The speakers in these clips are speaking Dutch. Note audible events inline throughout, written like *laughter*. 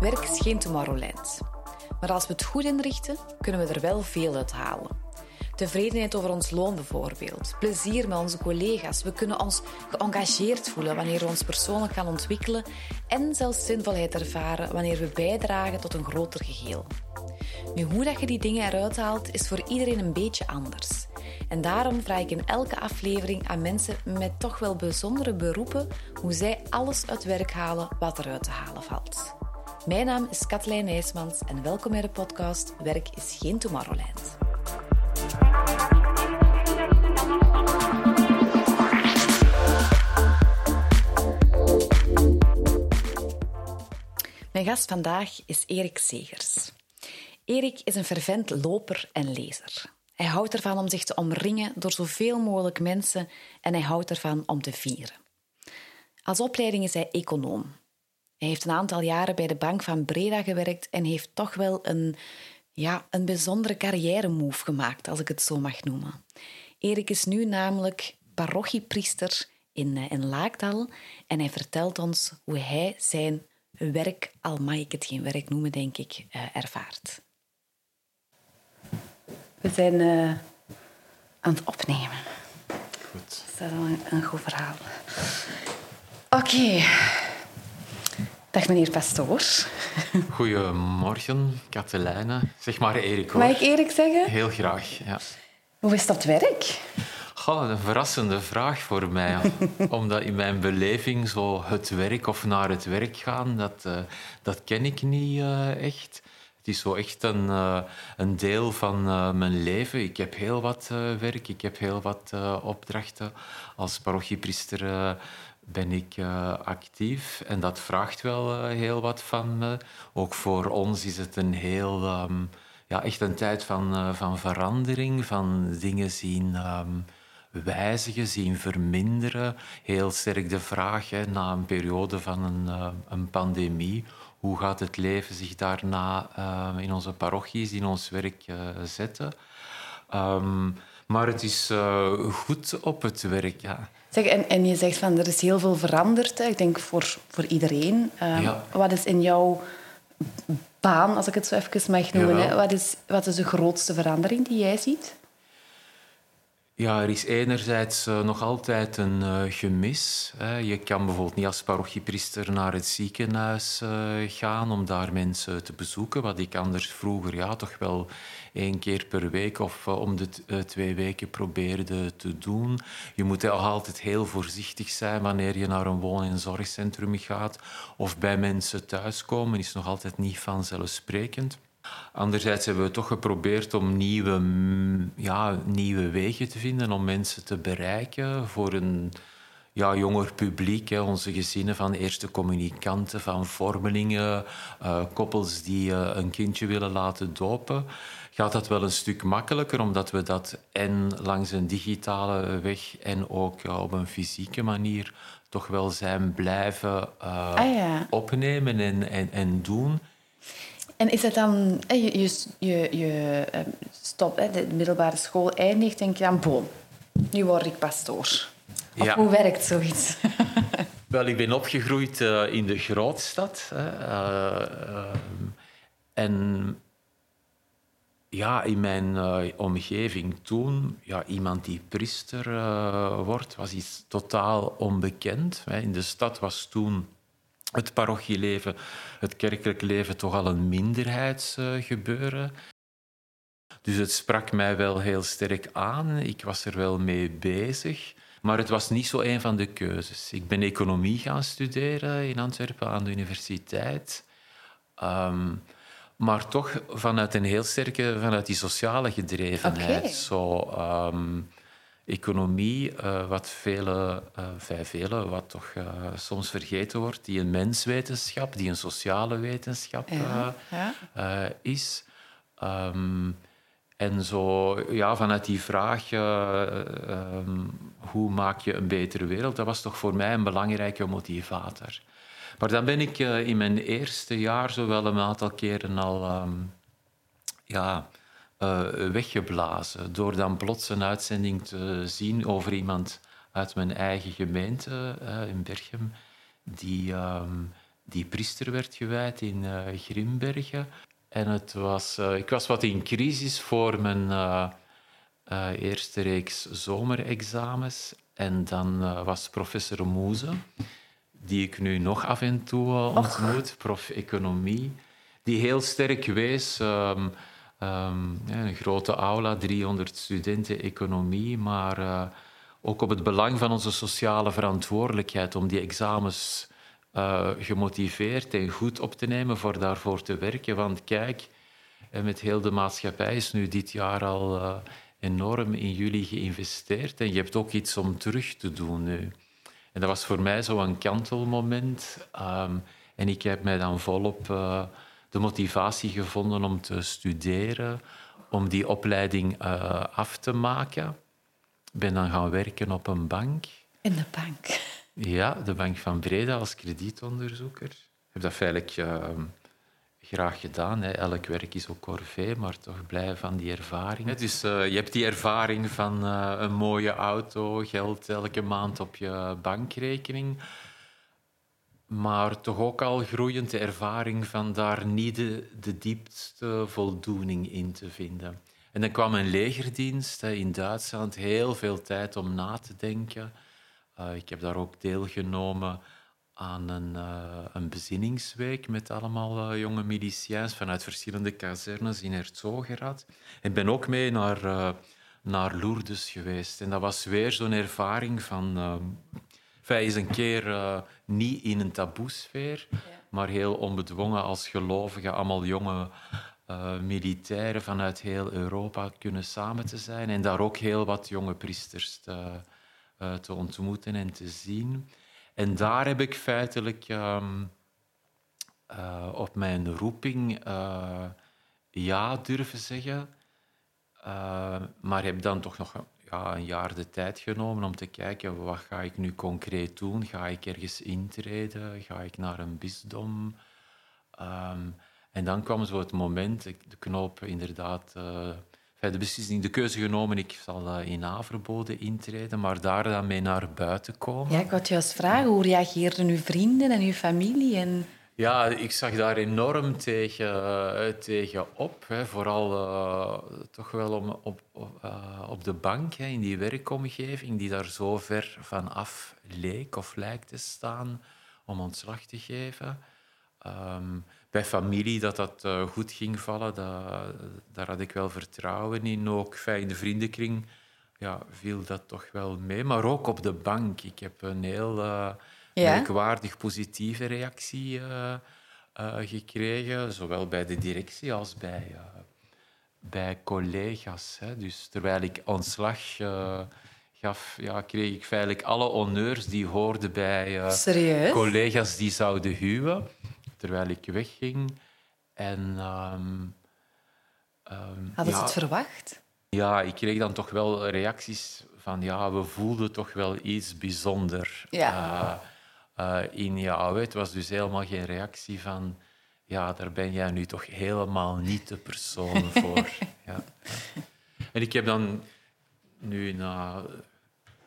Werk is geen Tomorrowland. Maar als we het goed inrichten, kunnen we er wel veel uit halen. Tevredenheid over ons loon bijvoorbeeld. Plezier met onze collega's. We kunnen ons geëngageerd voelen wanneer we ons persoonlijk gaan ontwikkelen. En zelfs zinvolheid ervaren wanneer we bijdragen tot een groter geheel. Nu, hoe dat je die dingen eruit haalt, is voor iedereen een beetje anders. En daarom vraag ik in elke aflevering aan mensen met toch wel bijzondere beroepen hoe zij alles uit werk halen wat eruit te halen valt. Mijn naam is Katlijn Nijsmans en welkom bij de podcast Werk is geen Tomorrowland. Mijn gast vandaag is Erik Segers. Erik is een fervent loper en lezer. Hij houdt ervan om zich te omringen door zoveel mogelijk mensen en hij houdt ervan om te vieren. Als opleiding is hij econoom. Hij heeft een aantal jaren bij de Bank van Breda gewerkt en heeft toch wel een, ja, een bijzondere carrière-move gemaakt, als ik het zo mag noemen. Erik is nu namelijk parochiepriester in, eh, in Laakdal en hij vertelt ons hoe hij zijn werk, al mag ik het geen werk noemen, denk ik, uh, ervaart. We zijn uh, aan het opnemen. Goed. Dat is een, een goed verhaal. Oké. Okay. Dag meneer Pastoor. *laughs* Goedemorgen, Katelijne. Zeg maar Erik hoor. Mag ik Erik zeggen? Heel graag, ja. Hoe is dat werk? Goh, een verrassende vraag voor mij. *laughs* Omdat in mijn beleving zo het werk of naar het werk gaan, dat, uh, dat ken ik niet uh, echt. Het is zo echt een, een deel van mijn leven. Ik heb heel wat werk, ik heb heel wat opdrachten. Als parochiepriester ben ik actief en dat vraagt wel heel wat van me. Ook voor ons is het een heel, um, ja, echt een tijd van, van verandering, van dingen zien um, wijzigen, zien verminderen. Heel sterk de vraag na een periode van een, een pandemie. Hoe gaat het leven zich daarna in onze parochies, in ons werk zetten? Um, maar het is goed op het werk, ja. Zeg, en, en je zegt van er is heel veel veranderd. Hè. Ik denk voor, voor iedereen. Ja. Wat is in jouw baan, als ik het zo even mag noemen, hè, wat, is, wat is de grootste verandering die jij ziet? Ja, er is enerzijds uh, nog altijd een uh, gemis. Je kan bijvoorbeeld niet als parochiepriester naar het ziekenhuis uh, gaan om daar mensen te bezoeken, wat ik anders vroeger ja, toch wel één keer per week of om de twee weken probeerde te doen. Je moet altijd heel voorzichtig zijn wanneer je naar een woon- en zorgcentrum gaat of bij mensen thuiskomen, is nog altijd niet vanzelfsprekend. Anderzijds hebben we toch geprobeerd om nieuwe, ja, nieuwe wegen te vinden om mensen te bereiken voor een ja, jonger publiek. Hè. Onze gezinnen van eerste communicanten, van vormelingen, uh, koppels die uh, een kindje willen laten dopen. Gaat dat wel een stuk makkelijker, omdat we dat en langs een digitale weg en ook uh, op een fysieke manier toch wel zijn blijven ah, ja. opnemen en, en, en doen. En is het dan, je, je, je, je stopt, de middelbare school eindigt, denk je dan, boom, nu word ik pastoor. Of ja. hoe werkt zoiets? *laughs* Wel, ik ben opgegroeid uh, in de grootstad. Hè. Uh, uh, en ja, in mijn omgeving toen, ja, iemand die priester wordt, was iets totaal onbekend. Hè. In de stad was toen het parochieleven, het kerkelijk leven toch al een minderheidsgebeuren. Dus het sprak mij wel heel sterk aan. Ik was er wel mee bezig. Maar het was niet zo een van de keuzes. Ik ben economie gaan studeren in Antwerpen aan de universiteit. Um, maar toch vanuit een heel sterke, vanuit die sociale gedrevenheid. Okay. Zo, um, economie, uh, wat vele, uh, vele, wat toch uh, soms vergeten wordt, die een menswetenschap, die een sociale wetenschap ja, ja. is. Um, en zo, ja, vanuit die vraag, um, hoe maak je een betere wereld, dat was toch voor mij een belangrijke motivator. Maar dan ben ik in mijn eerste jaar zo wel een aantal keren al um, ja, uh, weggeblazen. Door dan plots een uitzending te zien over iemand uit mijn eigen gemeente in Berchem, die, ehm, die priester werd gewijd in Grimbergen. En het was, ik was wat in crisis voor mijn eerste reeks zomerexamens. En dan was professor Moeze, die ik nu nog af en toe ontmoet, prof economie, die heel sterk wees. Ehm, ehm, een grote aula, 300 studenten economie, maar uh, ook op het belang van onze sociale verantwoordelijkheid om die examens uh, gemotiveerd en goed op te nemen voor daarvoor te werken. Want kijk, met heel de maatschappij is nu dit jaar al enorm in jullie geïnvesteerd en je hebt ook iets om terug te doen nu. En dat was voor mij zo'n kantelmoment. Um, en ik heb mij dan volop de motivatie gevonden om te studeren, om die opleiding uh, af te maken. Ik ben dan gaan werken op een bank. In de bank? Ja, de Bank van Breda als kredietonderzoeker. Ik heb dat feitelijk uh, graag gedaan. Hè. Elk werk is ook corvée, maar toch blij van die ervaring. Dus uh, je hebt die ervaring van een mooie auto, geld elke maand op je bankrekening. Maar toch ook al groeiend de ervaring van daar niet de, diepste voldoening in te vinden. En dan kwam een legerdienst in Duitsland, heel veel tijd om na te denken. Uh, ik heb daar ook deelgenomen aan een, uh, een bezinningsweek met allemaal uh, jonge miliciëns vanuit verschillende kazernes in Herzogenrath. Ik ben ook mee naar, naar Lourdes geweest. En dat was weer zo'n ervaring van... Enfin, is een keer niet in een taboesfeer, ja. maar heel onbedwongen als gelovige, allemaal jonge militairen vanuit heel Europa kunnen samen te zijn. En daar ook heel wat jonge priesters te, te ontmoeten en te zien. En daar heb ik feitelijk um, uh, op mijn roeping ja durven zeggen. Uh, maar heb dan toch nog ja, een jaar de tijd genomen om te kijken wat ga ik nu concreet doen. Ga ik ergens intreden? Ga ik naar een bisdom? Um, en dan kwam zo het moment, de knoop inderdaad de beslissing, de keuze genomen, ik zal uh, in Averboden intreden, maar daar dan mee naar buiten komen. Ja, ik had juist vragen, hoe reageerden uw vrienden en uw familie? En... Ja, ik zag daar enorm tegen, uh, tegen op. Hè. Vooral uh, toch wel om, op, op de bank, hè, in die werkomgeving, die daar zo ver van af leek of lijkt te staan om ontslag te geven. Um, bij familie dat dat goed ging vallen, daar had ik wel vertrouwen in. Ook in de vriendenkring ja, viel dat toch wel mee. Maar ook op de bank. Ik heb een heel ja? merkwaardig positieve reactie uh, gekregen, zowel bij de directie als bij, bij collega's. Hè. Dus terwijl ik ontslag gaf, ja, kreeg ik feitelijk alle honneurs die hoorden bij collega's die zouden huwen terwijl ik wegging. En, um, um, Hadden ze het verwacht? Ja, ik kreeg dan toch wel reacties van ja, we voelden toch wel iets bijzonder ja. Uh, uh, in jou. Het was dus helemaal geen reactie van ja, daar ben jij nu toch helemaal niet de persoon *laughs* voor. ja. En ik heb dan nu na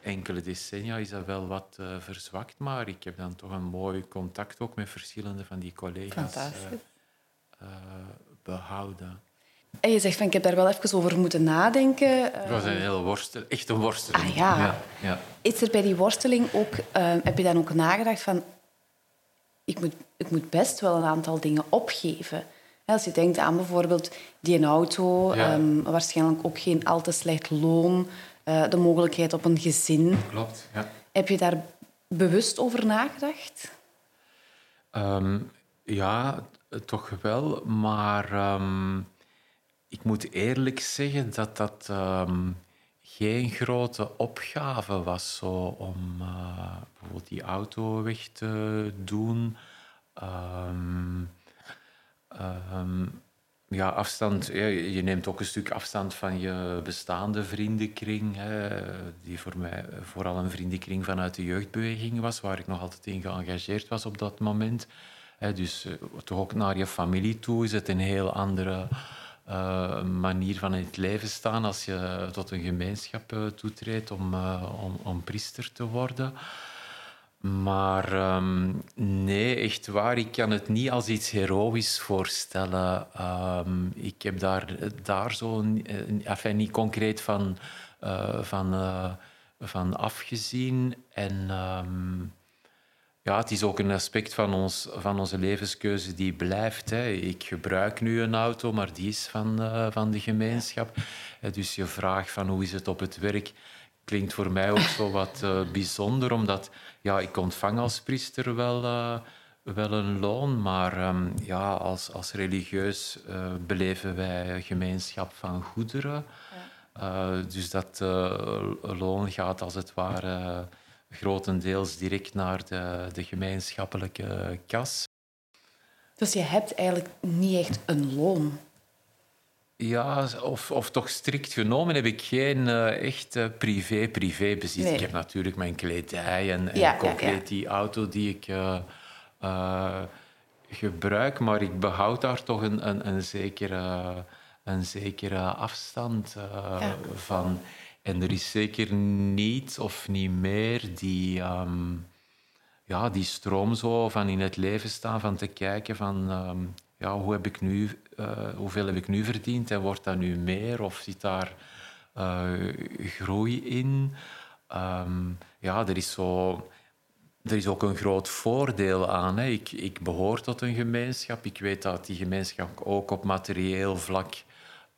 enkele decennia is dat wel wat uh, verzwakt, maar ik heb dan toch een mooi contact ook met verschillende van die collega's uh, uh, behouden. En je zegt van, ik heb daar wel even over moeten nadenken. Het was een heel worstel, echt een worsteling. Ah, ja. Ja, ja. Is er bij die worsteling ook, heb je dan ook nagedacht van, ik moet, ik moet best wel een aantal dingen opgeven. Als je denkt aan bijvoorbeeld die auto, ja. um, waarschijnlijk ook geen al te slecht loon, uh, de mogelijkheid op een gezin. Klopt, ja. Heb je daar bewust over nagedacht? Um, ja, toch wel. Maar um, ik moet eerlijk zeggen dat dat um, geen grote opgave was zo om uh, bijvoorbeeld die auto weg te doen. Um, ja, afstand, je neemt ook een stuk afstand van je bestaande vriendenkring, hè, die voor mij vooral een vriendenkring vanuit de jeugdbeweging was, waar ik nog altijd in geëngageerd was op dat moment. Dus uh, toch ook naar je familie toe is het een heel andere een manier van in het leven staan als je tot een gemeenschap toetreedt om, om, om priester te worden. Maar um, nee, echt waar, ik kan het niet als iets heroïs voorstellen. Um, ik heb daar, daar zo enfin, niet concreet van, uh, van, uh, van afgezien. En um, ja, het is ook een aspect van, ons, van onze levenskeuze die blijft. Hè. Ik gebruik nu een auto, maar die is van, uh, van de gemeenschap. Dus je vraag van hoe is het op het werk klinkt voor mij ook zo wat uh, bijzonder, omdat ja, ik ontvang als priester wel, uh, wel een loon, maar um, ja, als, als religieus beleven wij gemeenschap van goederen. Dus dat loon gaat als het ware grotendeels direct naar de, de gemeenschappelijke kas. Dus je hebt eigenlijk niet echt een loon? Ja, of, of toch strikt genomen heb ik geen uh, echt uh, privé-privé bezit. Nee. Ik heb natuurlijk mijn kledij en, en ja, concreet ja, ja. die auto die ik uh, gebruik, maar ik behoud daar toch een, een, een zekere, een zekere afstand van. En er is zeker niet of niet meer die, um, ja, die stroom zo van in het leven staan, van te kijken van... Um, ja, hoe heb ik nu, uh, hoeveel heb ik nu verdiend en wordt dat nu meer of zit daar uh, groei in? Um, ja, er is, zo, er is ook een groot voordeel aan. Hè. Ik, ik behoor tot een gemeenschap. Ik weet dat die gemeenschap ook op materieel vlak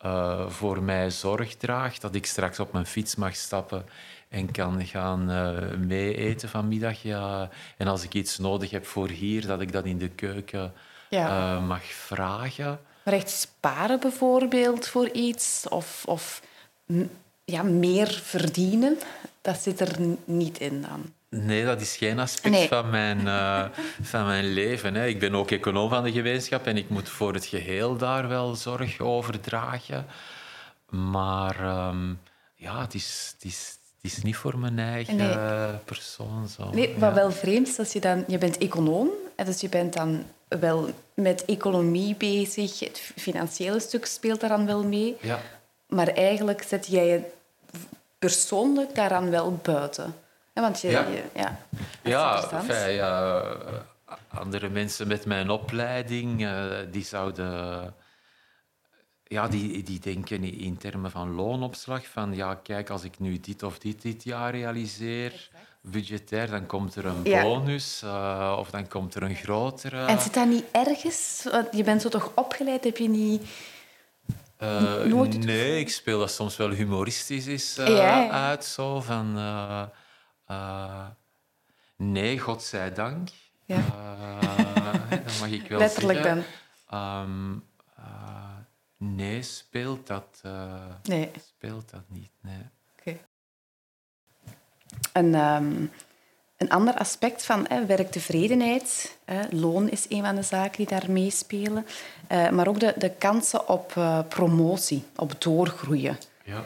uh, voor mij zorg draagt. Dat ik straks op mijn fiets mag stappen en kan gaan uh, mee eten vanmiddag. Ja. En als ik iets nodig heb voor hier, dat ik dat in de keuken ja. uh, mag vragen. Maar echt sparen bijvoorbeeld voor iets of, of ja, meer verdienen, dat zit er niet in dan. Nee, dat is geen aspect nee. van, mijn, uh, van mijn leven. Hè. Ik ben ook econoom van de gemeenschap en ik moet voor het geheel daar wel zorg over dragen. Maar um, ja, het is, het, is, het is niet voor mijn eigen nee. persoon. Zo. Nee, wat ja. wel vreemd is, als je dan... Je bent econoom, dus je bent dan wel met economie bezig. Het financiële stuk speelt daaraan wel mee. Ja. Maar eigenlijk zet jij je persoonlijk daaraan wel buiten. Want je, ja, je, ja, ja, fijn, ja, andere mensen met mijn opleiding, uh, die zouden... Ja, die, die denken in termen van loonopslag. Van ja, kijk, als ik nu dit of dit dit jaar realiseer budgetair, dan komt er een bonus uh, of dan komt er een grotere. En zit dat niet ergens? Je bent zo toch opgeleid, heb je niet. Uh, Nooit nee, ik speel dat soms wel humoristisch is, uh, ja. uit. Zo van. Nee, godzijdank. Ja. dat mag ik wel Letterlijk zeggen. dan. Um, nee, speelt dat, nee. speelt dat niet. Nee. Een, um, een ander aspect van hè, werktevredenheid, hè, loon is een van de zaken die daar meespelen, maar ook de, de kansen op promotie, op doorgroeien. Ja.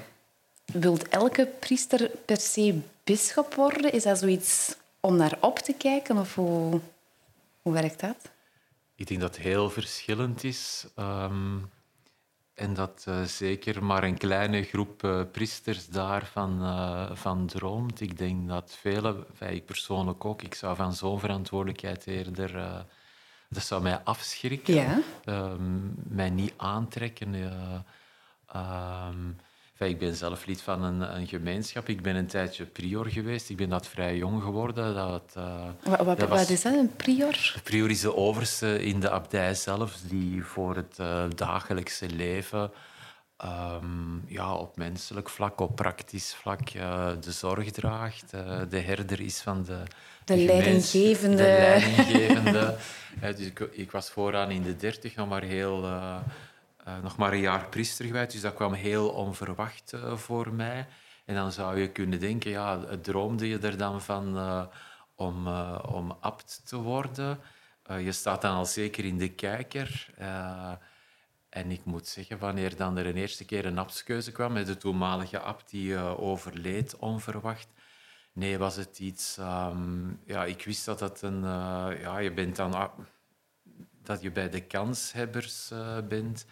Wilt elke priester per se bisschop worden? Is dat zoiets om naar op te kijken of hoe, hoe werkt dat? Ik denk dat het heel verschillend is. Um, en dat uh, zeker maar een kleine groep uh, priesters daarvan uh, van droomt. Ik denk dat vele, ik persoonlijk ook, ik zou van zo'n verantwoordelijkheid eerder... dat zou mij afschrikken, ja. Ehm, mij niet aantrekken. Um, ik ben zelf lid van een, een, gemeenschap. Ik ben een tijdje prior geweest. Ik ben dat vrij jong geworden. Dat, uh, wat, wat, dat was, wat, is dat, een prior? Prior is de overste in de abdij zelf, die voor het uh, dagelijkse leven um, ja, op menselijk vlak, op praktisch vlak uh, de zorg draagt. de herder is van de... De, de leidinggevende. De leidinggevende. *laughs* dus ik, ik, was vooraan in de dertig, nog maar heel nog maar een jaar priester geweest, dus dat kwam heel onverwacht uh, voor mij. En dan zou je kunnen denken, ja, droomde je er dan van uh, om, om abt te worden? je staat dan al zeker in de kijker. en ik moet zeggen, wanneer dan er een eerste keer een abtskeuze kwam met de toenmalige abt die overleed onverwacht, nee, was het iets... Um, ja, ik wist dat dat een... ja, je bent dan... dat je bij de kanshebbers bent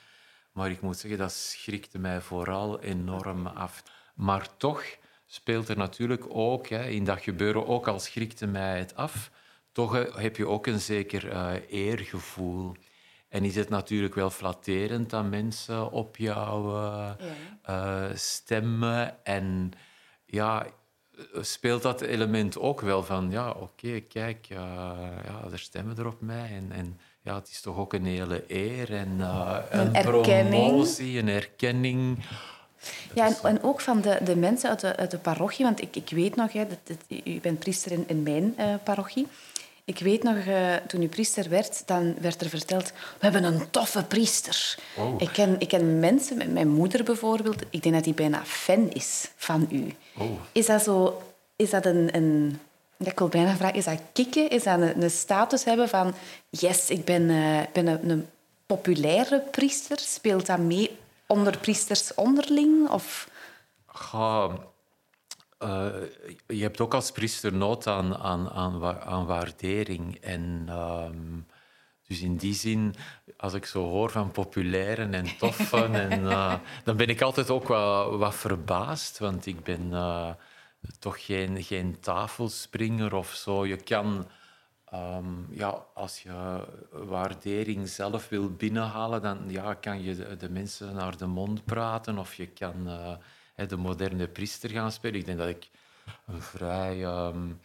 Maar ik moet zeggen, dat schrikte mij vooral enorm af. Maar toch speelt er natuurlijk ook hè, in dat gebeuren, ook al schrikte mij het af, toch eh, heb je ook een zeker uh, eergevoel. En is het natuurlijk wel flatterend dat mensen op jou uh, ja. stemmen. En ja, speelt dat element ook wel van, ja, oké, kijk, ja, er stemmen er op mij. En, en ja, het is toch ook een hele eer en een, een promotie, een erkenning. Ja, en, en, ook van de, de mensen uit de, uit de parochie, want ik, ik weet nog, hè, dat, u bent priester in, in mijn uh, parochie. Ik weet nog, uh, toen u priester werd, dan werd er verteld... We hebben een toffe priester. Ik, ken, ik ken mensen, mijn moeder bijvoorbeeld, ik denk dat die bijna fan is van u. Oh. Is dat zo... Is dat een... een ik wil bijna vragen, is dat kicken? Is dat een, een status hebben van... Yes, ik ben, uh, ben een, een populaire priester. Speelt dat mee onder priesters onderling? Of... Uh, je hebt ook als priester nood aan, aan, aan, aan waardering. En uh, dus in die zin, als ik zo hoor van populairen en toffen, en, uh, *laughs* dan ben ik altijd ook wel wat verbaasd. Want ik ben eh, toch geen, geen tafelspringer of zo. Je kan Um, ja, als je waardering zelf wil binnenhalen, dan ja, kan je de, mensen naar de mond praten of je kan uh, de moderne priester gaan spelen. Ik denk dat ik een vrij um,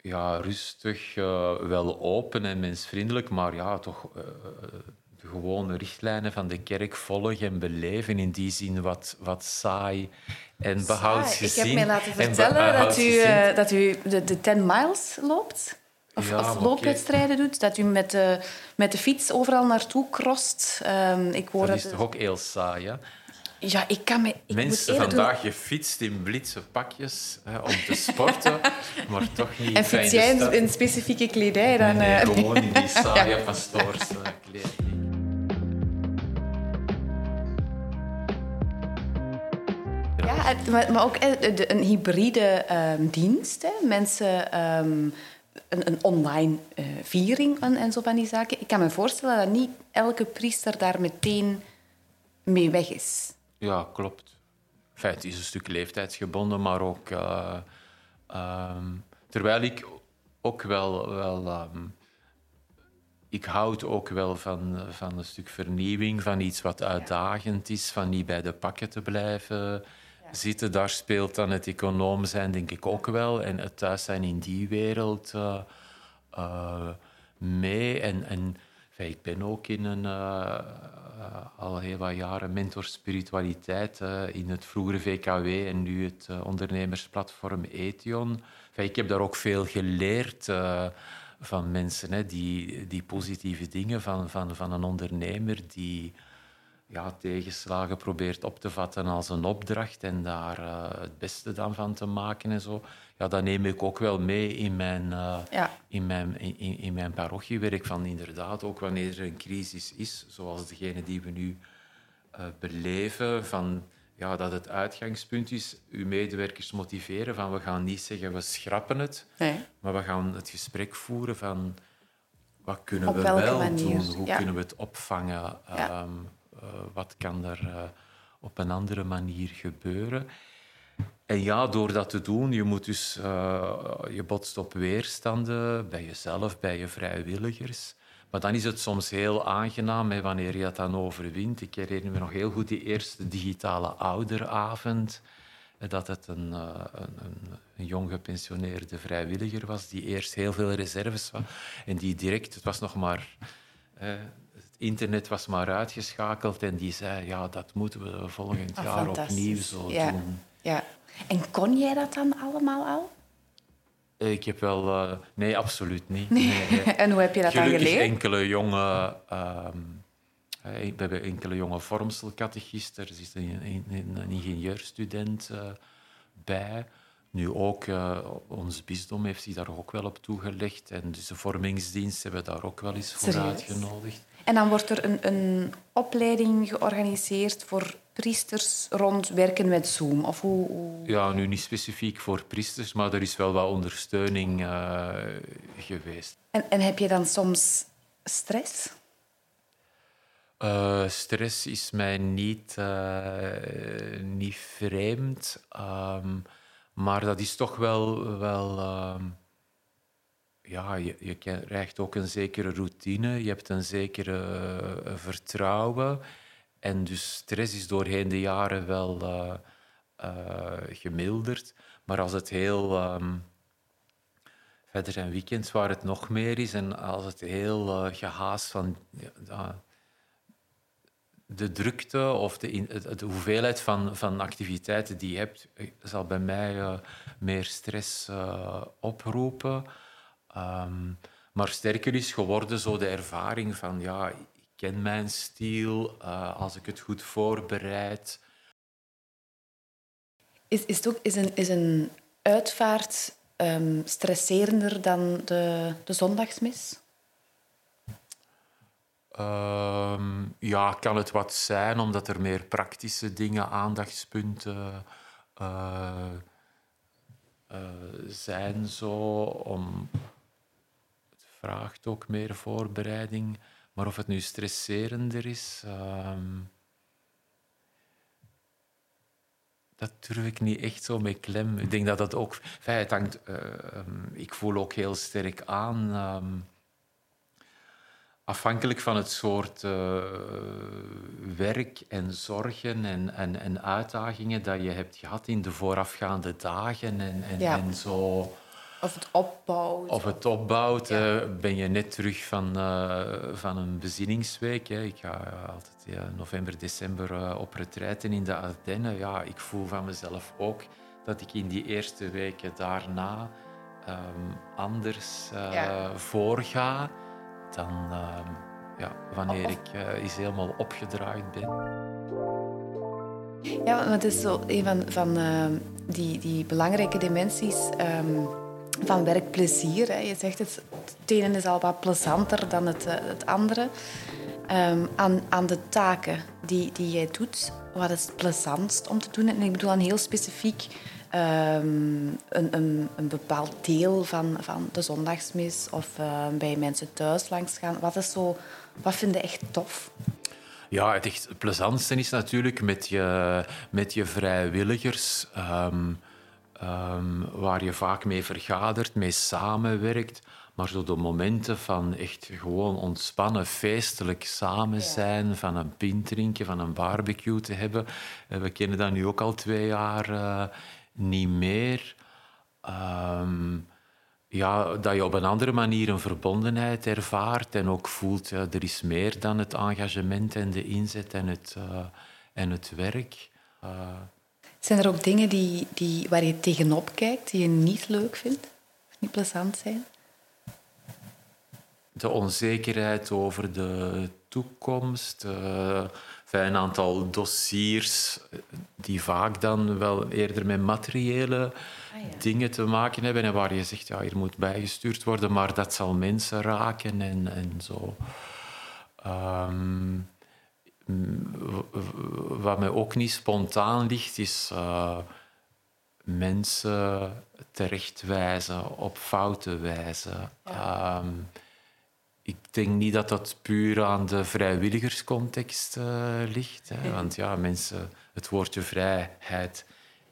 ja, rustig, uh, wel open en mensvriendelijk, maar ja, toch uh, de gewone richtlijnen van de kerk volgen en beleven. In die zin wat, wat saai en behoudsgezien. Ik heb mij laten vertellen dat u, dat u de, de 10 miles loopt. Of, ja, loopwedstrijden doet, dat u met de, met de fiets overal naartoe crost. Um, ik hoor dat is toch ook heel saai, hè? Ja, ik kan me... Ik Mensen vandaag, je fietst in blitse pakjes hè, om te sporten, *laughs* maar toch niet En fiets jij in, in, specifieke kledij dan? Nee, nee, uh... gewoon in die *laughs* saaie ja. pastoorse kleding. Maar, ook een hybride um, dienst. Mensen... Um, een, een online uh, viering en, en, zo van die zaken. Ik kan me voorstellen dat niet elke priester daar meteen mee weg is. Ja, klopt. Feit is een stuk leeftijdsgebonden, maar ook... Uh, um, terwijl ik ook wel... wel ik houd ook wel van, van een stuk vernieuwing, van iets wat uitdagend is, van niet bij de pakken te blijven zitten. Daar speelt dan het econoom zijn, denk ik, ook wel. En het thuis zijn in die wereld uh, uh, mee. En, en ik ben ook in een, uh, al heel wat jaren mentor spiritualiteit in het vroegere VKW en nu het ondernemersplatform Ethion. ik heb daar ook veel geleerd van mensen, hè, die, die positieve dingen van, van, van een ondernemer die ja, tegenslagen probeert op te vatten als een opdracht en daar uh, het beste dan van te maken en zo. Ja, dat neem ik ook wel mee in mijn, uh, ja. in mijn, in, in, mijn parochiewerk. Van inderdaad, ook wanneer er een crisis is, zoals degene die we nu uh, beleven, van, ja, dat het uitgangspunt is uw medewerkers motiveren van we gaan niet zeggen we schrappen het, nee. maar we gaan het gesprek voeren van wat kunnen Op we wel manier? doen, hoe ja. kunnen we het opvangen. Ja. Um, eh, wat kan er uh, op een andere manier gebeuren. En ja, door dat te doen, je moet dus, uh, je botst op weerstanden bij jezelf, bij je vrijwilligers. Maar dan is het soms heel aangenaam hè, wanneer je dat dan overwint. Ik herinner me nog heel goed die eerste digitale ouderavond. Dat het een, een, een, jong gepensioneerde vrijwilliger was die eerst heel veel reserves had. En die direct, het was nog maar internet was maar uitgeschakeld en die zei, ja, dat moeten we volgend oh, jaar opnieuw zo doen. Ja. En kon jij dat dan allemaal al? Ik heb wel... Uh, nee, absoluut niet. Nee. *laughs* en hoe heb je dat Gelukkig dan geleerd? enkele jonge... Um, we hebben enkele jonge vormselcatechisten. Er zit een, een, een ingenieurstudent uh, bij. Nu ook, uh, ons bisdom heeft zich daar ook wel op toegelegd. En dus de vormingsdienst hebben we daar ook wel eens voor uitgenodigd. En dan wordt er een, een opleiding georganiseerd voor priesters rond werken met Zoom? Of hoe, Ja, nu niet specifiek voor priesters, maar er is wel wat ondersteuning uh, geweest. En, en heb je dan soms stress? Uh, stress is mij niet, uh, niet vreemd, um, maar dat is toch wel. wel um, ja, je, je, krijgt ook een zekere routine, je hebt een zekere uh, vertrouwen. En dus stress is doorheen de jaren wel gemilderd. Maar als het heel. Um, verder zijn weekends waar het nog meer is en als het heel gehaast van. De drukte of de, de, hoeveelheid van, van activiteiten die je hebt, eh, zal bij mij meer stress oproepen. Um, maar sterker is geworden zo de ervaring van, ja, ik ken mijn stijl, uh, als ik het goed voorbereid. Is, is, het ook, is, een, is een uitvaart um, stresserender dan de, de zondagsmis? Uh, ja, kan het wat zijn, omdat er meer praktische dingen, aandachtspunten uh, uh, zijn. Zo, om, vraagt ook meer voorbereiding. Maar of het nu stresserender is, ehm, dat durf ik niet echt zo mee klem. Ik denk dat dat ook... Feit hangt, ehm, ik voel ook heel sterk aan afhankelijk van het soort uh, werk en zorgen en, en, en, uitdagingen dat je hebt gehad in de voorafgaande dagen en, en, ja. en zo. Of het opbouwt. Of het opbouwt. Ja. Uh, ben je net terug van, uh, van een bezinningsweek. Hè. Ik ga altijd ja, november, december op retraiten in de Ardennen. Ja, ik voel van mezelf ook dat ik in die eerste weken daarna um, anders voorga dan uh, ja, wanneer ik uh, eens helemaal opgedraaid ben. Ja, want het is zo een van, van uh, die, die belangrijke dimensies um, van werkplezier. Je zegt het, het ene is al wat plezanter dan het, eh, het andere. Um, aan, aan de taken die, die jij doet, wat is het plezantst om te doen? En ik bedoel dan heel specifiek um, een, een, een, bepaald deel van, van de zondagsmis of uh, bij mensen thuis langs gaan. Wat, is zo, wat vind je echt tof? Ja, het echt plezantste is natuurlijk met je, met je vrijwilligers, um, um, waar je vaak mee vergadert, mee samenwerkt. Maar zo de momenten van echt gewoon ontspannen, feestelijk samen zijn, van een pint drinken, van een barbecue te hebben. We kennen dat nu ook al twee jaar uh, niet meer. Um, ja, dat je op een andere manier een verbondenheid ervaart en ook voelt, ja, er is meer dan het engagement en de inzet en het, uh, en het werk. Uh, zijn er ook dingen die, die, waar je tegenop kijkt, die je niet leuk vindt? Of niet plezant zijn? De onzekerheid over de toekomst. Uh, een aantal dossiers die vaak dan wel eerder met materiële ah, dingen te maken hebben en waar je zegt, ja, hier moet bijgestuurd worden, maar dat zal mensen raken en, en zo. Um, wat mij ook niet spontaan ligt, is uh, mensen terechtwijzen, op fouten wijzen. Ja. Um, ik denk niet dat dat puur aan de vrijwilligerscontext uh, ligt. Hè. Want ja, mensen, het woordje vrijheid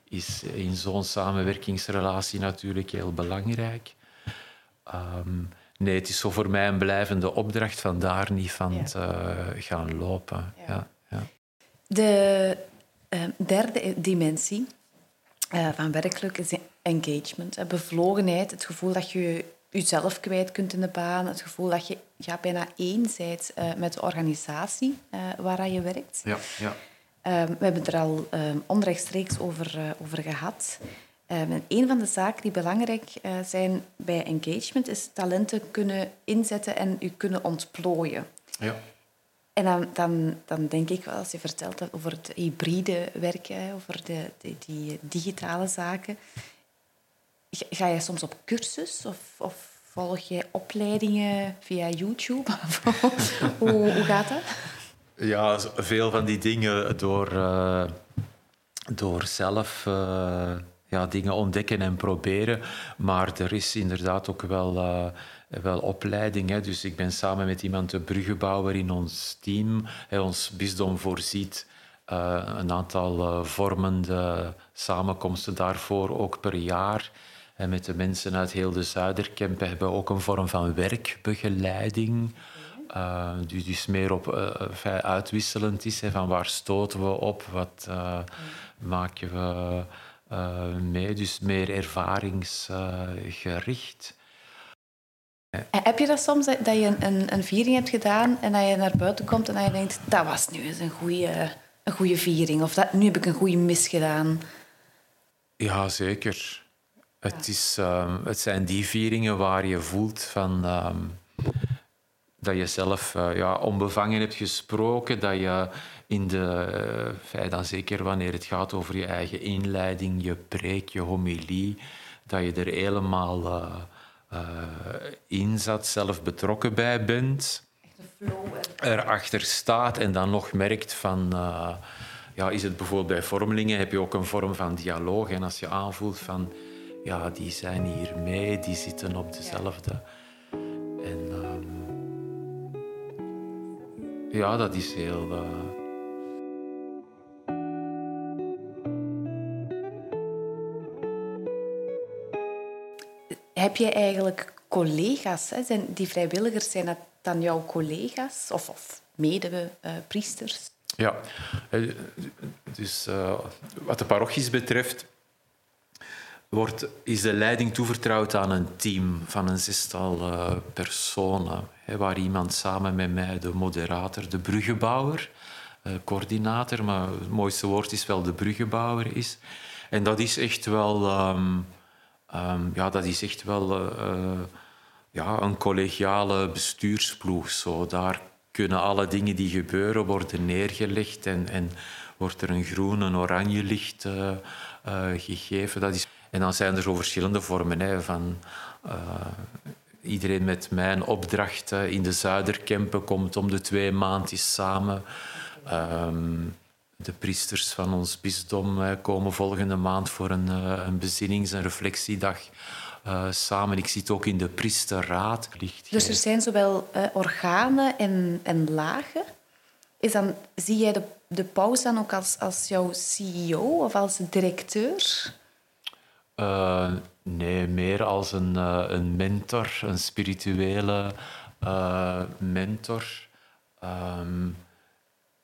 is in zo'n samenwerkingsrelatie natuurlijk heel belangrijk. Um, nee, het is zo voor mij een blijvende opdracht van daar niet van te gaan lopen. Ja. ja. De uh, derde dimensie uh, van werkelijk is engagement, bevlogenheid, het gevoel dat je jezelf kwijt kunt in de baan. Het gevoel dat je ja, bijna één bent uh, met de organisatie uh, waar je werkt. Ja, ja. Um, we hebben het er al um, onrechtstreeks over, uh, over gehad. En een van de zaken die belangrijk zijn bij engagement is talenten kunnen inzetten en u kunnen ontplooien. Ja. En dan, dan, dan denk ik wel, als je vertelt over het hybride werken, over de, de, die digitale zaken, Ga je soms op cursus of, of volg je opleidingen via YouTube? *laughs* hoe, hoe, gaat dat? Ja, veel van die dingen door, uh, door zelf uh, ja, dingen ontdekken en proberen. Maar er is inderdaad ook wel, uh, wel opleiding. Hè. Dus ik ben samen met iemand de bruggenbouwer in ons team. Ons bisdom voorziet uh, een aantal uh, vormende samenkomsten daarvoor, ook per jaar. En met de mensen uit heel de Zuiderkempen hebben we ook een vorm van werkbegeleiding. Die dus meer op uitwisselend is. Hè, van waar stoten we op? Wat maken we mee? Dus meer ervaringsgericht. Heb je dat soms, dat je een, een, viering hebt gedaan en dat je naar buiten komt en dat je denkt, dat was nu eens een goede, een goede viering of dat, nu heb ik een goede mis gedaan? Ja, zeker. Het, is, um, het zijn die vieringen waar je voelt van... Um, dat je zelf uh, ja, onbevangen hebt gesproken, dat je in de, uh, dan zeker wanneer het gaat over je eigen inleiding, je preek, je homilie, dat je er helemaal uh, in zat, zelf betrokken bij bent. Erachter staat en dan nog merkt van... ja, is het bijvoorbeeld bij vormelingen, heb je ook een vorm van dialoog. En als je aanvoelt van... Ja, die zijn hier mee, die zitten op dezelfde... En, ja, dat is heel. Heb je eigenlijk collega's? Hè? Zijn die vrijwilligers, zijn dat dan jouw collega's of, of mede-priesters? ja, dus wat de parochies betreft wordt, is de leiding toevertrouwd aan een team van een zestal personen. Waar iemand samen met mij, de moderator, de bruggenbouwer, coördinator, maar het mooiste woord is wel de bruggenbouwer is. En dat is echt wel, um, um, ja, dat is echt wel uh, ja, een collegiale bestuursploeg. Zo. Daar kunnen alle dingen die gebeuren worden neergelegd en, en wordt er een groen en oranje licht gegeven. Dat is en dan zijn er zo verschillende vormen hè, van iedereen met mijn opdracht in de Zuiderkempen komt om de twee maanden samen. Um, de priesters van ons bisdom komen volgende maand voor een, uh, een bezinnings- en reflectiedag uh, samen. Ik zit ook in de priesterraad. Dus er zijn zowel organen en, en lagen. Is dan, zie jij de, de paus dan ook als, als jouw CEO of als directeur? Uh, nee, meer als een, een mentor, een spirituele mentor. Um,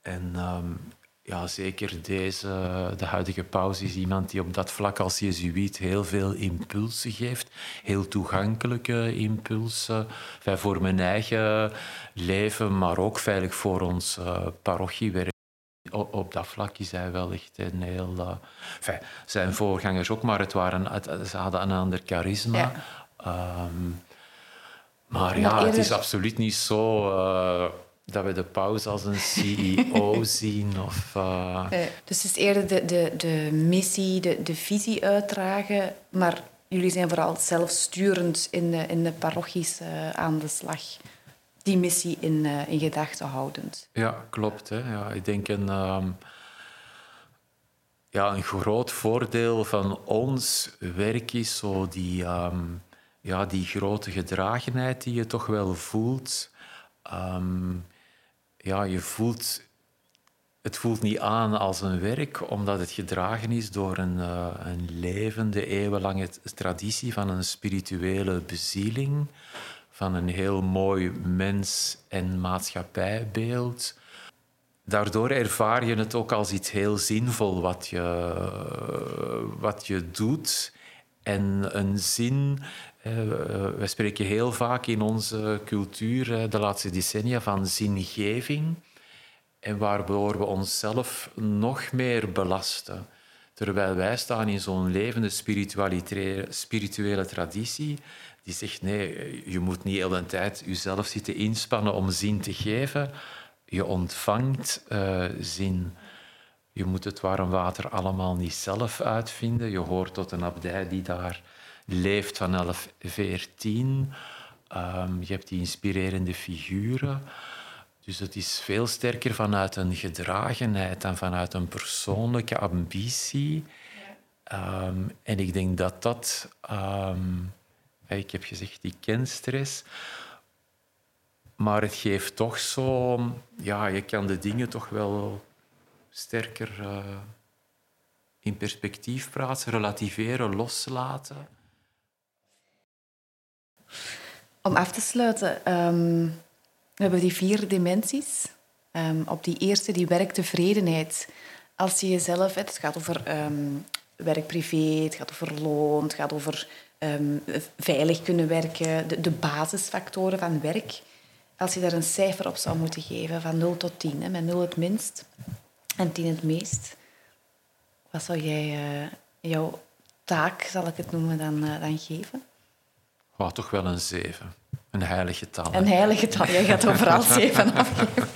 en um, ja, zeker deze, de huidige paus is iemand die op dat vlak als jezuïet heel veel impulsen geeft. Heel toegankelijke impulsen. Voor mijn eigen leven, maar ook veilig voor ons parochiewerk op dat vlak is hij wel echt een heel... Uh, enfin, zijn voorgangers ook, maar het waren, ze hadden een ander charisma. Ja. Um, maar ja, het is absoluut niet zo uh, dat we de paus als een CEO *laughs* zien. Of, uh... dus het is eerder de, de, de missie, de, de visie uitdragen, maar jullie zijn vooral zelfsturend in de, in de parochies aan de slag die missie in, in gedachten houdend. Ja, klopt. Hè. Ja, ik denk een, um, ja, een groot voordeel van ons werk is zo die, um, ja, die grote gedragenheid die je toch wel voelt. Um, ja, je voelt het voelt niet aan als een werk, omdat het gedragen is door een, uh, een levende, eeuwenlange traditie van een spirituele bezieling van een heel mooi mens- en maatschappijbeeld. Daardoor ervaar je het ook als iets heel zinvol wat je, wat je doet. En een zin, eh, we spreken heel vaak in onze cultuur de laatste decennia van zingeving. En waardoor we onszelf nog meer belasten. Terwijl wij staan in zo'n levende spirituele traditie die zegt nee, je moet niet de hele tijd jezelf zitten inspannen om zin te geven. Je ontvangt uh, zin. Je moet het warm water allemaal niet zelf uitvinden. Je hoort tot een abdij die daar leeft van 1114. Um, je hebt die inspirerende figuren. Dus het is veel sterker vanuit een gedragenheid dan vanuit een persoonlijke ambitie. Ehm, en ik denk dat dat... ehm, ik heb gezegd, ik ken stress. Maar het geeft toch zo... Ja, je kan de dingen toch wel sterker eh, in perspectief plaatsen, relativeren, loslaten. Om af te sluiten, ehm, we hebben die vier dimensies. Ehm, op die eerste, die werktevredenheid. Als je jezelf... Het gaat over ehm werk-privé, het gaat over loon, het gaat over veilig kunnen werken, de, basisfactoren van werk. Als je daar een cijfer op zou moeten geven, van 0 tot 10, hè, met 0 het minst en 10 het meest, wat zou jij eh, jouw taak, zal ik het noemen, dan, eh, dan geven? Oh, toch wel een zeven. Een heilig getal. hè. Een heilige getal. Jij gaat overal *laughs* zeven afgeven.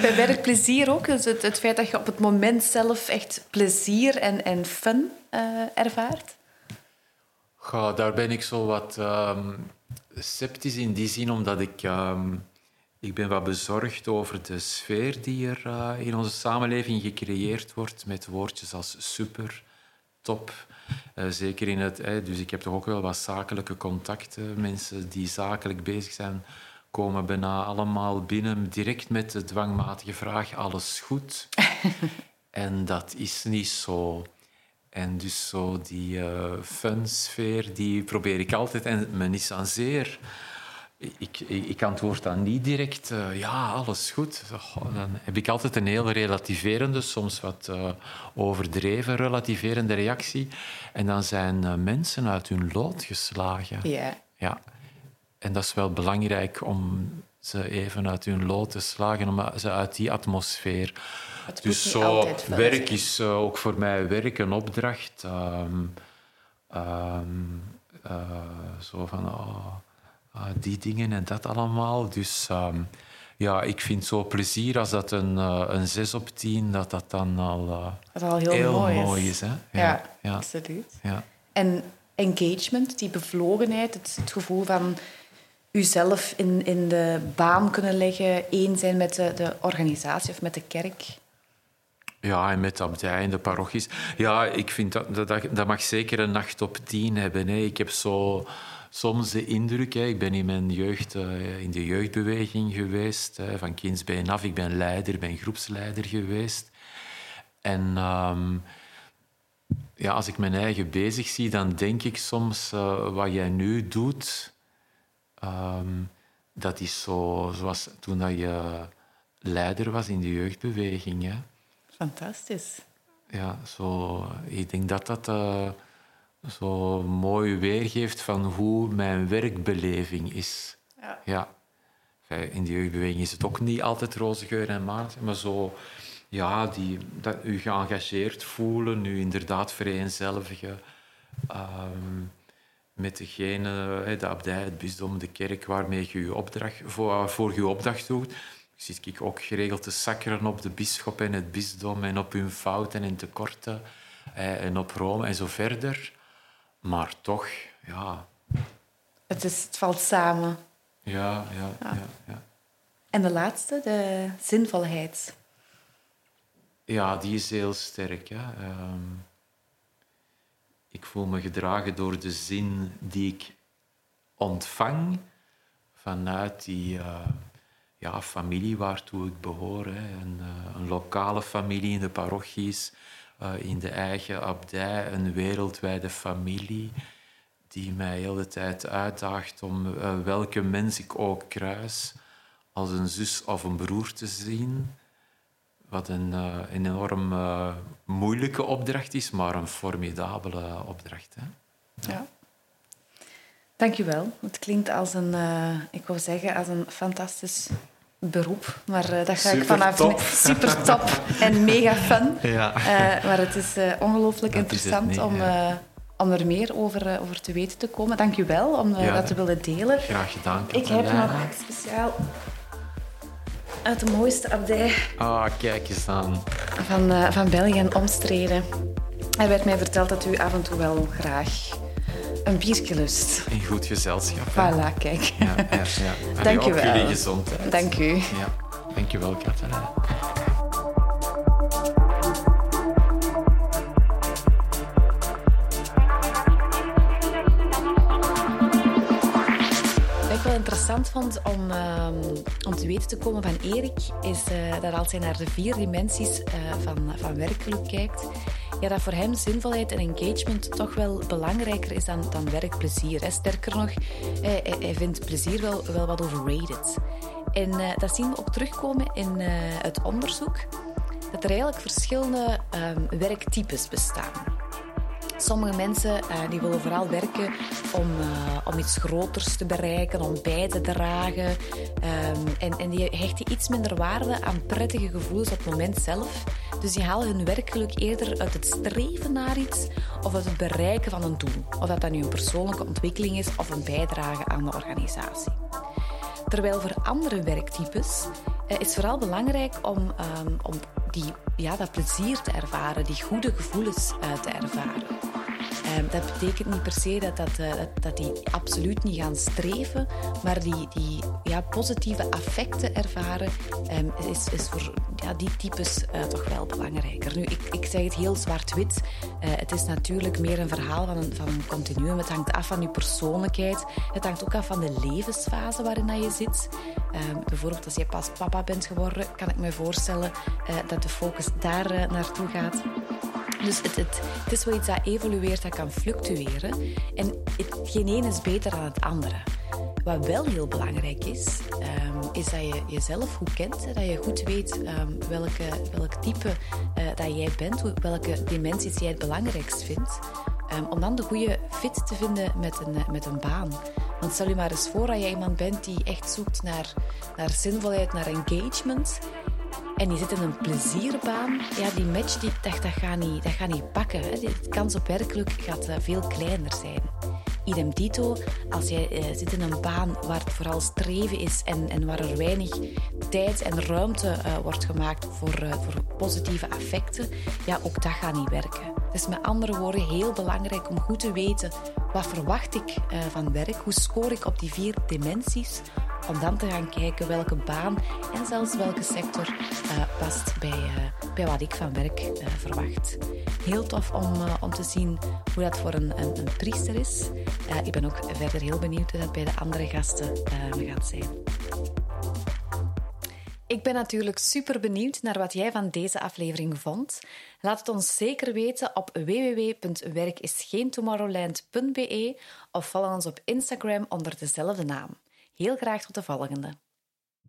Bij werkplezier ook. Dus het, het feit dat je op het moment zelf echt plezier en, en fun eh, ervaart. Goh, daar ben ik zo wat ehm, sceptisch in die zin, omdat ik, ehm, ik ben wat bezorgd over de sfeer die er eh, in onze samenleving gecreëerd wordt met woordjes als super, top. Eh, zeker in het... dus ik heb toch ook wel wat zakelijke contacten. Mensen die zakelijk bezig zijn, komen bijna allemaal binnen direct met de dwangmatige vraag, alles goed? *laughs* en dat is niet zo. En dus zo die eh fun-sfeer, die probeer ik altijd... En men is aan zeer... Ik, ik, ik antwoord dan niet direct, eh, ja, alles goed. Dan heb ik altijd een heel relativerende, soms wat eh, overdreven relativerende reactie. En dan zijn eh, mensen uit hun lood geslagen. Ja. Ja. En dat is wel belangrijk om ze even uit hun lood te slagen, om ze uit die atmosfeer. Het Dus zo, werk is ook voor mij werk een opdracht. Ehm, ehm, eh, zo van oh, ah, die dingen en dat allemaal. Dus ehm, ja, ik vind zo plezier als dat een, eh, een 6 op 10, dat dat dan al eh, al heel, mooi is. hè? Ja, ja, absoluut. ja. En engagement, die bevlogenheid, het, het gevoel van uzelf in, in de baan kunnen leggen, één zijn met de, de organisatie of met de kerk. Ja, en met de abdij en de parochies. Ja, ik vind dat, dat, dat- dat mag zeker een nacht op tien hebben. Hè. Ik heb zo soms de indruk... Hè, ik ben in mijn jeugd eh, in de jeugdbeweging geweest, hè, van kindsbeen af. Ik ben leider, ben groepsleider geweest. En ehm, ja, als ik mijn eigen bezig zie, dan denk ik soms... eh, wat jij nu doet, ehm, dat is zo zoals toen dat je leider was in de jeugdbeweging. Hè. Fantastisch. Ja, zo, ik denk dat dat eh, zo mooi weergeeft van hoe mijn werkbeleving is. Ja. Ja. In de jeugdbeweging is het ook niet altijd roze geur en maandag, maar zo, ja, die, dat u geëngageerd voelen, u inderdaad vereenzelvigen ehm, met degene, de abdij, het bisdom, de kerk, waarmee je je opdracht, voor, voor je opdracht doet. Zit ik ook geregeld te sakkeren op de bisschop en het bisdom en op hun fouten en tekorten eh, en op Rome en zo verder. Maar toch, ja, Het, is, het valt samen. ja, ja, ja. ja. En de laatste, de zinvolheid. Ja, die is heel sterk. Hè. Ehm, ik voel me gedragen door de zin die ik ontvang vanuit die eh, ja, familie waartoe ik behoor. Hè. Een, eh, een lokale familie in de parochies, in de eigen abdij, een wereldwijde familie die mij heel de tijd uitdaagt om eh, welke mens ik ook kruis als een zus of een broer te zien. Wat een, eh, enorm eh, moeilijke opdracht is, maar een formidabele opdracht. Hè? Ja. Dank je wel. Het klinkt als een, eh, ik wou zeggen, als een fantastisch beroep. Maar eh, dat ga ik vanaf *laughs* Supertop. super top en mega fun. Ja. Eh, maar het is eh, ongelooflijk Dat interessant niet, om, ja. om er meer over, over te weten te komen. Dank je wel om Ja, dat te willen delen. Graag gedaan. Ik heb nog speciaal uit de mooiste abdij Ah, kijk eens aan. van, van België en omstreden. Er werd mij verteld dat u af en toe wel graag een biertje. Een goed gezelschap. Voilà, kijk. *laughs* Dank je wel. jullie gezondheid. Dank u. Dank je wel, interessant vond ehm, om, te weten te komen van Erik, is eh, dat als hij naar de vier dimensies eh, van, van werkgeluk kijkt, ja, dat voor hem zinvolheid en engagement toch wel belangrijker is dan, dan werkplezier. Hè. Sterker nog, hij, hij, vindt plezier wel, wel wat overrated. En uh, dat zien we ook terugkomen in het onderzoek, dat er eigenlijk verschillende um, werktypes bestaan. Sommige mensen uh, die willen vooral werken om, uh, om iets groters te bereiken, om bij te dragen. Um, en, en die hechten iets minder waarde aan prettige gevoelens op het moment zelf. Dus die halen hun werkgeluk eerder uit het streven naar iets of uit het bereiken van een doel. Of dat dat nu een persoonlijke ontwikkeling is of een bijdrage aan de organisatie. Terwijl voor andere werktypes uh, is vooral belangrijk om, um, om die, ja, dat plezier te ervaren, die goede gevoelens uh, te ervaren. Um, dat betekent niet per se dat, dat, uh, dat, dat, die absoluut niet gaan streven, maar die, die ja, positieve affecten ervaren um, is, is voor ja, die types uh, toch wel belangrijker. Nu, ik, ik zeg het heel zwart-wit. Uh, het is natuurlijk meer een verhaal van een, van een continuum. Het hangt af van je persoonlijkheid. Het hangt ook af van de levensfase waarin je zit. Um, bijvoorbeeld als je pas papa bent geworden, kan ik me voorstellen dat de focus daar naartoe gaat. Dus het, is wel iets dat evolueert, dat kan fluctueren. En geen een is beter dan het andere. Wat wel heel belangrijk is, um, is dat je jezelf goed kent. Dat je goed weet um, welke, welk type uh, dat jij bent, welke dimensies jij het belangrijkst vindt. Um, om dan de goede fit te vinden met een, met een baan. Want stel je maar eens voor dat je iemand bent die echt zoekt naar, naar zinvolheid, naar engagement en die zit in een plezierbaan, ja, die match die, dat, gaat niet, dat gaat niet pakken. Hè. De kans op werkelijk gaat uh, veel kleiner zijn. Idem dito, als jij uh, zit in een baan waar het vooral streven is en, en waar er weinig tijd en ruimte uh, wordt gemaakt voor, voor positieve affecten, ja, ook dat gaat niet werken. Is met andere woorden heel belangrijk om goed te weten wat verwacht ik van werk, hoe score ik op die vier dimensies, om dan te gaan kijken welke baan en zelfs welke sector uh, past bij, uh, bij wat ik van werk uh, verwacht. Heel tof om, om te zien hoe dat voor een, een, een priester is. ik ben ook verder heel benieuwd hoe dat bij de andere gasten gaat zijn. Ik ben natuurlijk super benieuwd naar wat jij van deze aflevering vond. Laat het ons zeker weten op www.werkisgeentomorrowland.be of volg ons op Instagram onder dezelfde naam. Heel graag tot de volgende.